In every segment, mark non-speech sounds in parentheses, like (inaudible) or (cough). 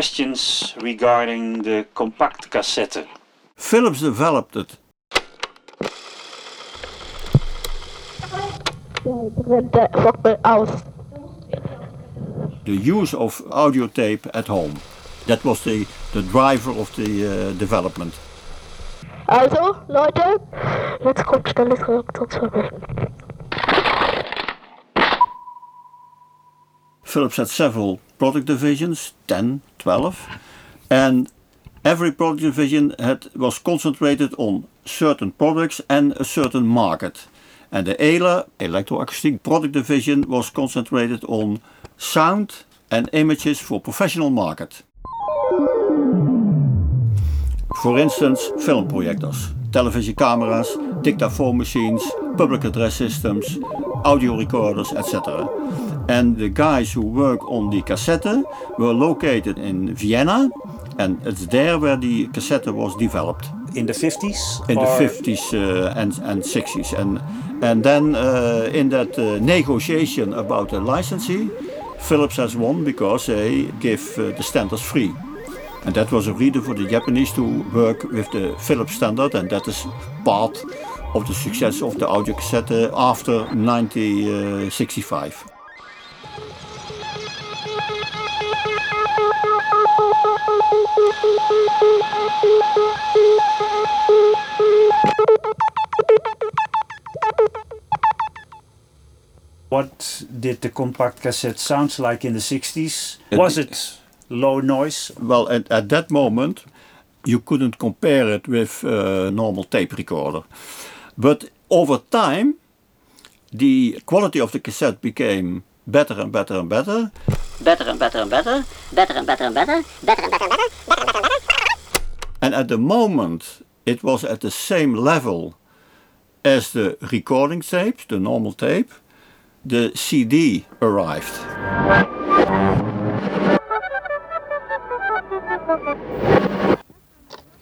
Questions regarding the compact cassette. Philips developed it. The use of audio tape at home. That was the, the driver of the uh, development. Also, Leute, jetzt kommt schnelles Reaktionsverhalten. Philips had several product divisions, 10, 12, and every product division had, was concentrated on certain products and a certain market. And the ELA, Electroacoustic Product Division, was concentrated on sound and images for professional market. For instance, filmprojectors, television cameras, dictaphone machines, public address systems, audio recorders, etc. And the guys who work on the cassette were located in Vienna, and it's there where the cassette was developed In the 50s? in or- the 50s uh, and, and 60s. And, and then uh, in that uh, negotiation about the licensing, Philips has won because they give uh, the standards free. And that was a reason for the Japanese to work with the Philips standard, and that is part of the success of the audio cassette after 1965. What did the compact cassette sound like in the 60s? It- Was it low noise? Well, at, at that moment, you couldn't compare it with a normal tape recorder. But over time, the quality of the cassette became better and better and better. Better and better and better, better and better and better, better and better and better. And at the moment, it was at the same level as the recording tape, the normal tape. The CD arrived.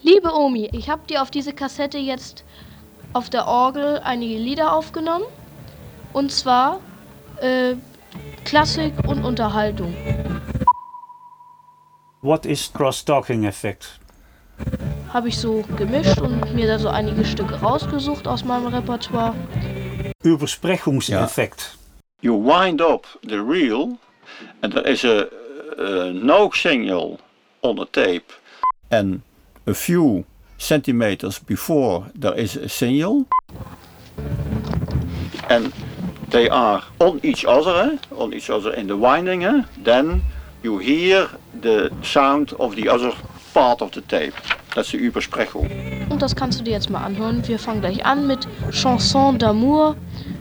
Liebe Omi, ich habe dir auf diese Kassette jetzt auf der Orgel einige Lieder aufgenommen. Und zwar äh, Klassik und Unterhaltung. What is cross-talking effect? Habe ich so gemischt und mir da so einige Stücke rausgesucht aus meinem Repertoire. Übersprechungseffekt. You wind up the reel, and there is a, a no signal on the tape, and a few centimeters before there is a signal, and they are on each other, eh? on each other in the winding. eh? Then you hear the sound of the other part of the tape. That's the Übersprechung. Und das kannst du dir jetzt mal anhören. Wir fangen gleich an mit Chanson d'amour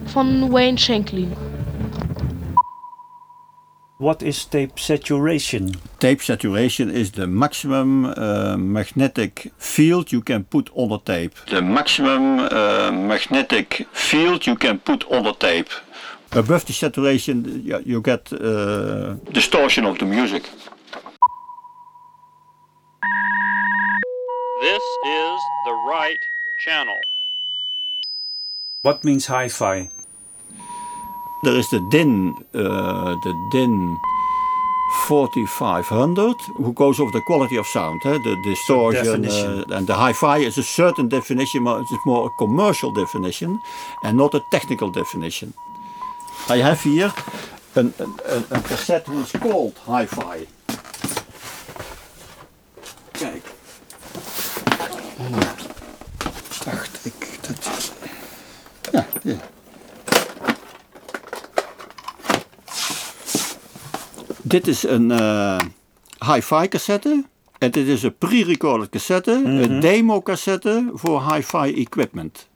von Wayne Shanklin. What is tape saturation? Tape saturation is the maximum uh, magnetic field you can put on the tape. The maximum uh, magnetic field you can put on the tape. Above the saturation, you, you get uh, distortion of the music. This is the right channel. What means hi-fi? There is the DIN, uh, the DIN 4500, who goes over the quality of sound, eh? the distortion, definition. uh, and the hi-fi is a certain definition, but it's more a commercial definition and not a technical definition. I have here an, a cassette who is called hi-fi. Kijk. Wacht, ik... Dat... Ja, ja. Dit is een eh, hi-fi cassette. En dit is een pre-recorded cassette, een demo cassette voor hi-fi equipment.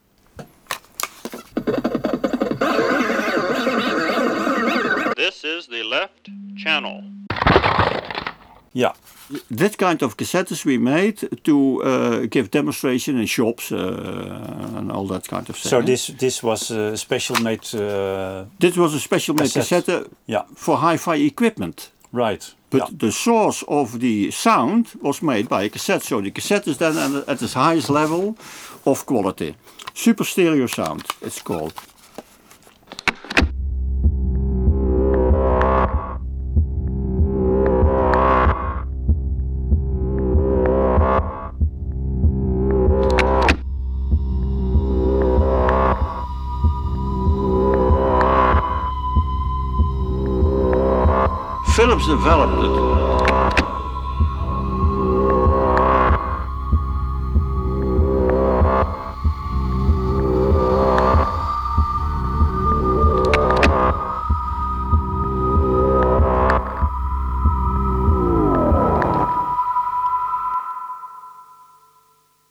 This is the left channel. Ja. That kind of cassettes we made to uh, give demonstration in shops uh, and all that kind of stuff. So this this was a special made. Uh, Dit was een special made Cassette. cassette ja. for hi-fi equipment. Right. But the source of the sound was made by a cassette. So the cassette is then at its highest level of quality. Super stereo sound, it's called. Philips developed it.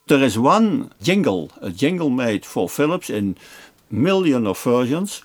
There is one jingle, a jingle made for Philips in million of versions.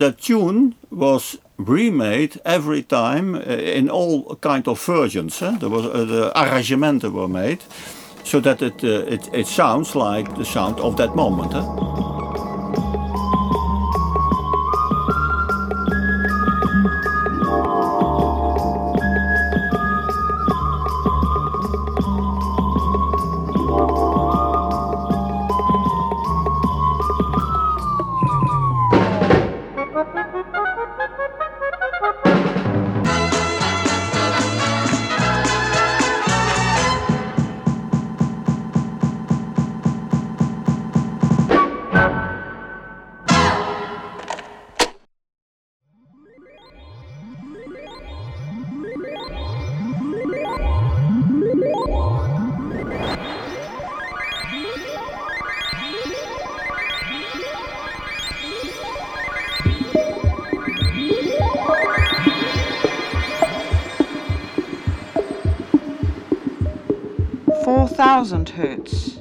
that tune was remade every time eh, in all kind of versions. Huh? There was eh, uh, the arrangementen were made so that it, uh, it, it sounds like the sound of that moment. Huh? 1000 hertz.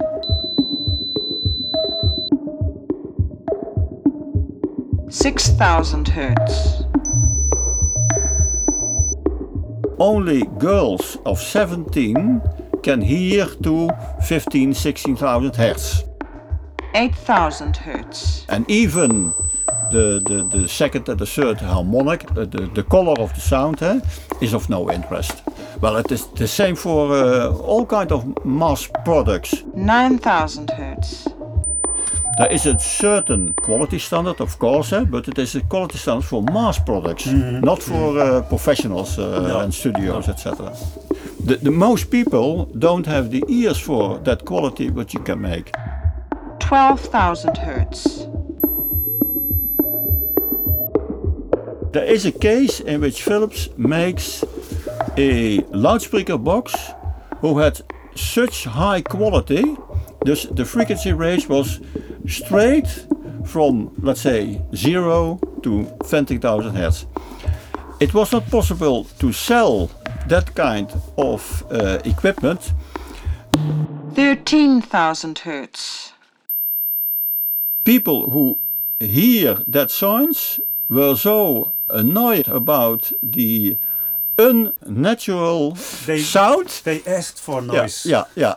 Six thousand hertz. Only girls of 17 can hear to fifteen, sixteen thousand hertz. 8,000 hertz. And even the, the, the second and the third harmonic, the, the, the color of the sound, eh, is of no interest. Well, it is the same for uh, all kind of mass products. Nine thousand hertz. There is a certain quality standard, of course, eh, but it is a quality standard for mass products, not for uh, professionals uh, and studios, etc. The, the most people don't have the ears for that quality what you can make. Twelve thousand hertz. There is a case in which Philips makes a loudspeaker box who had such high quality, dus the frequency range was straight from, let's say, 0 to 20,000 hertz. It was not possible to sell that kind of uh, equipment Thirteen thousand hertz. people who hear that sounds were so annoyed about the unnatural They- sound. They asked for noise. yeah, (laughs) yeah.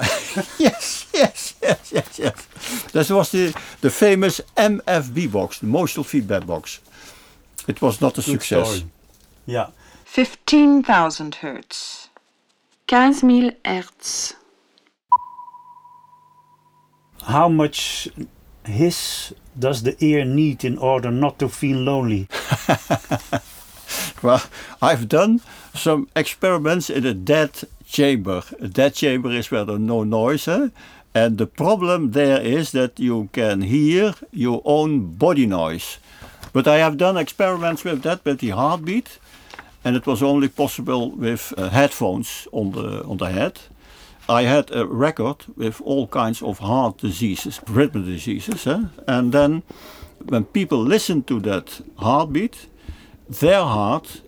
yes, yes, yes, yes, yes. That was the, the famous MFB box, the motional feedback box. It was not a Good success. story. Yeah. Fifteen thousand hertz. 15 000 hertz. How much hiss does the ear need in order not to feel lonely? (laughs) Well, I've done some experiments in a dead chamber. A dead chamber is where there's no noise. eh? And the problem there is that you can hear your own body noise. But I have done experiments with that, with the heartbeat. and it was only possible with uh, headphones on the on the head. I had a record with all kinds of heart diseases, rhythm diseases, eh? and then when people listen to that heartbeat, their heart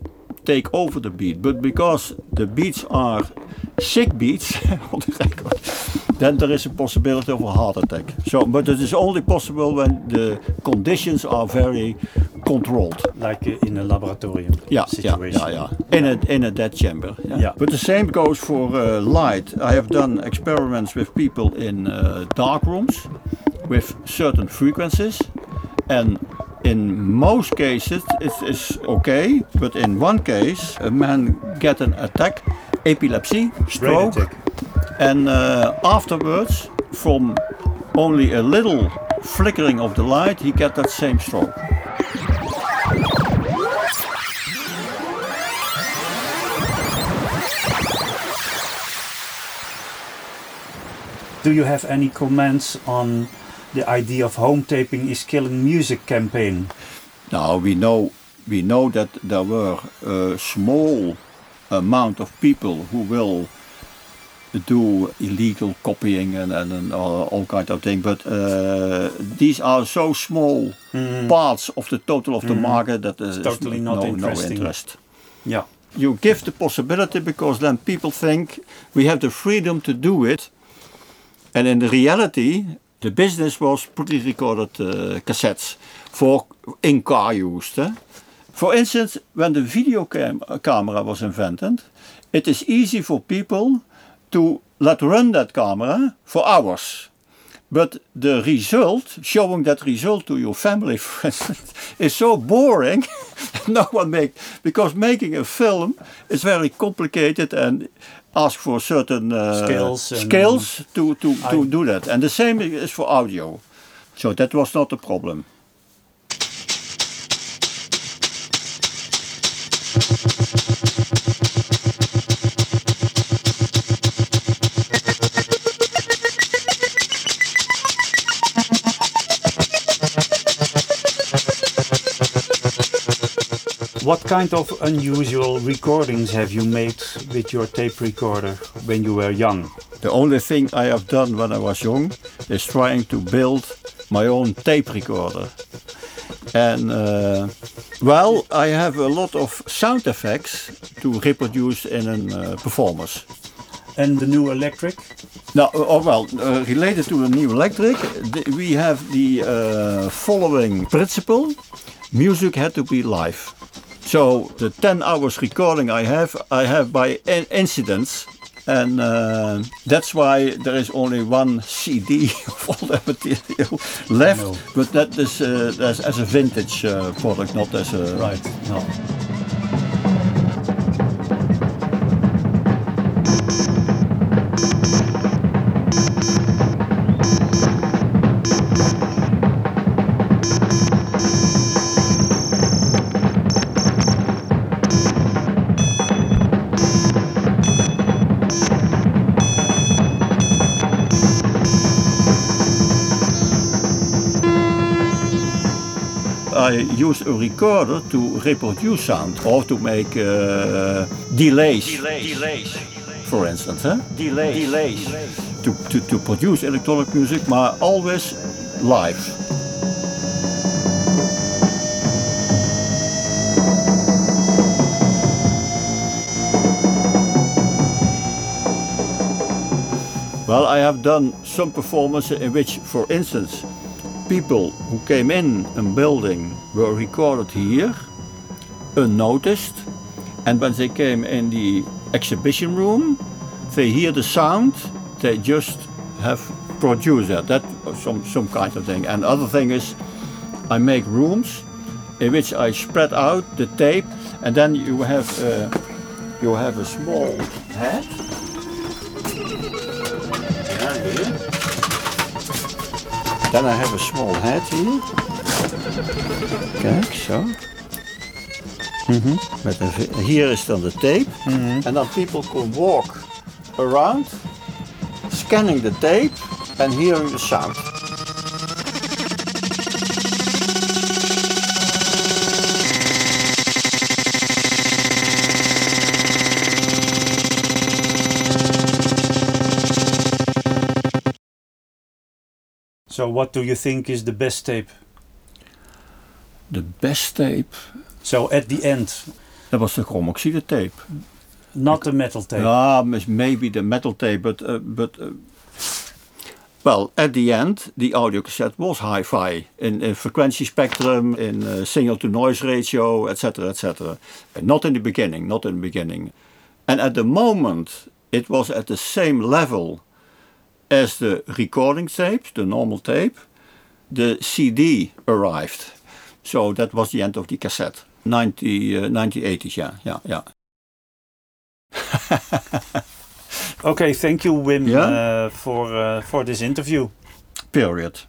take over the beat. But because the beats are sick beats (laughs) on the record, then there is a possibility of a heart attack. So, but it is only possible when the conditions are very controlled. Like uh, in a laboratorium Yeah, yeah, situation. yeah, yeah. In a in a dead chamber. Yeah. Yeah. But the same goes for uh, light. I have done experiments with people in uh, dark rooms with certain frequencies, and in most cases it is okay. But in one case, a man get an attack, epilepsy, stroke, and uh, afterwards, from only a little flickering of the light, he get that same stroke. Do you have any comments on the idea of home taping is killing music campaign? Now we know we know that there were a small amount of people who will do illegal copying and, and, and all, all kind of thing, but uh, these are so small parts of the total of the market that there is totally not no, no interesting. interest. Yeah. You give the possibility because then people think we have the freedom to do it, and in the reality, the business was pre-recorded uh, cassettes for in-car use. eh? For instance, when the video cam- camera was invented, it is easy for people to let run that camera for hours. But the result, showing that result to your family, (laughs) for is so boring. (laughs) no one make because making a film is very complicated and ask for certain uh, Skills skills to to, to do that. And the same is for audio. So that was not a problem. What kind of unusual recordings have you made with your tape recorder when you were young? The only thing I have done when I was young is trying to build my own tape recorder. And uh, well, I have a lot of sound effects to reproduce in a uh, performance. And the new electric? Now, uh, oh, well, uh, related to the new electric, th- we have the uh, following principle: music had to be live. So the 10 hours recording I have, I have by in- incidents, and uh, that's why there is only one CD (laughs) of all that material left. No. But that is uh, that's as a vintage uh, product, not as a Right. No. Use a recorder to reproduce sound or to make uh, delays. For instance, huh? delays. delays. To, to, to produce electronic music, but always live. Well, I have done some performances in which, for instance, people who came in a building were recorded here, unnoticed, and when they came in the exhibition room, they hear the sound, they just have produced that. That some some kind of thing. And other thing is, I make rooms in which I spread out the tape, and then you have uh, you have a small head. Yeah. Then I have a small head here. Kijk, zo. Met een, hier is dan de tape. And then people can walk around, scanning the tape and hearing the sound. So, what do you think is the best tape? The best tape, So, at the end, that was the chrome oxide tape. not the metal tape. Yeah, mis- maybe the metal tape, but uh, but uh, well, at the end, the audio cassette was hi-fi in, in frequency spectrum, in uh, signal to noise ratio, etc., etc. Not in the beginning, not in the beginning, and at the moment, it was at the same level as the recording tape, the normal tape. The CD arrived, so that was the end of the cassette. 90, uh, 1980s, yeah, yeah, yeah. (laughs) Okay, thank you, Wim, Yeah? uh, for uh, for this interview. Period.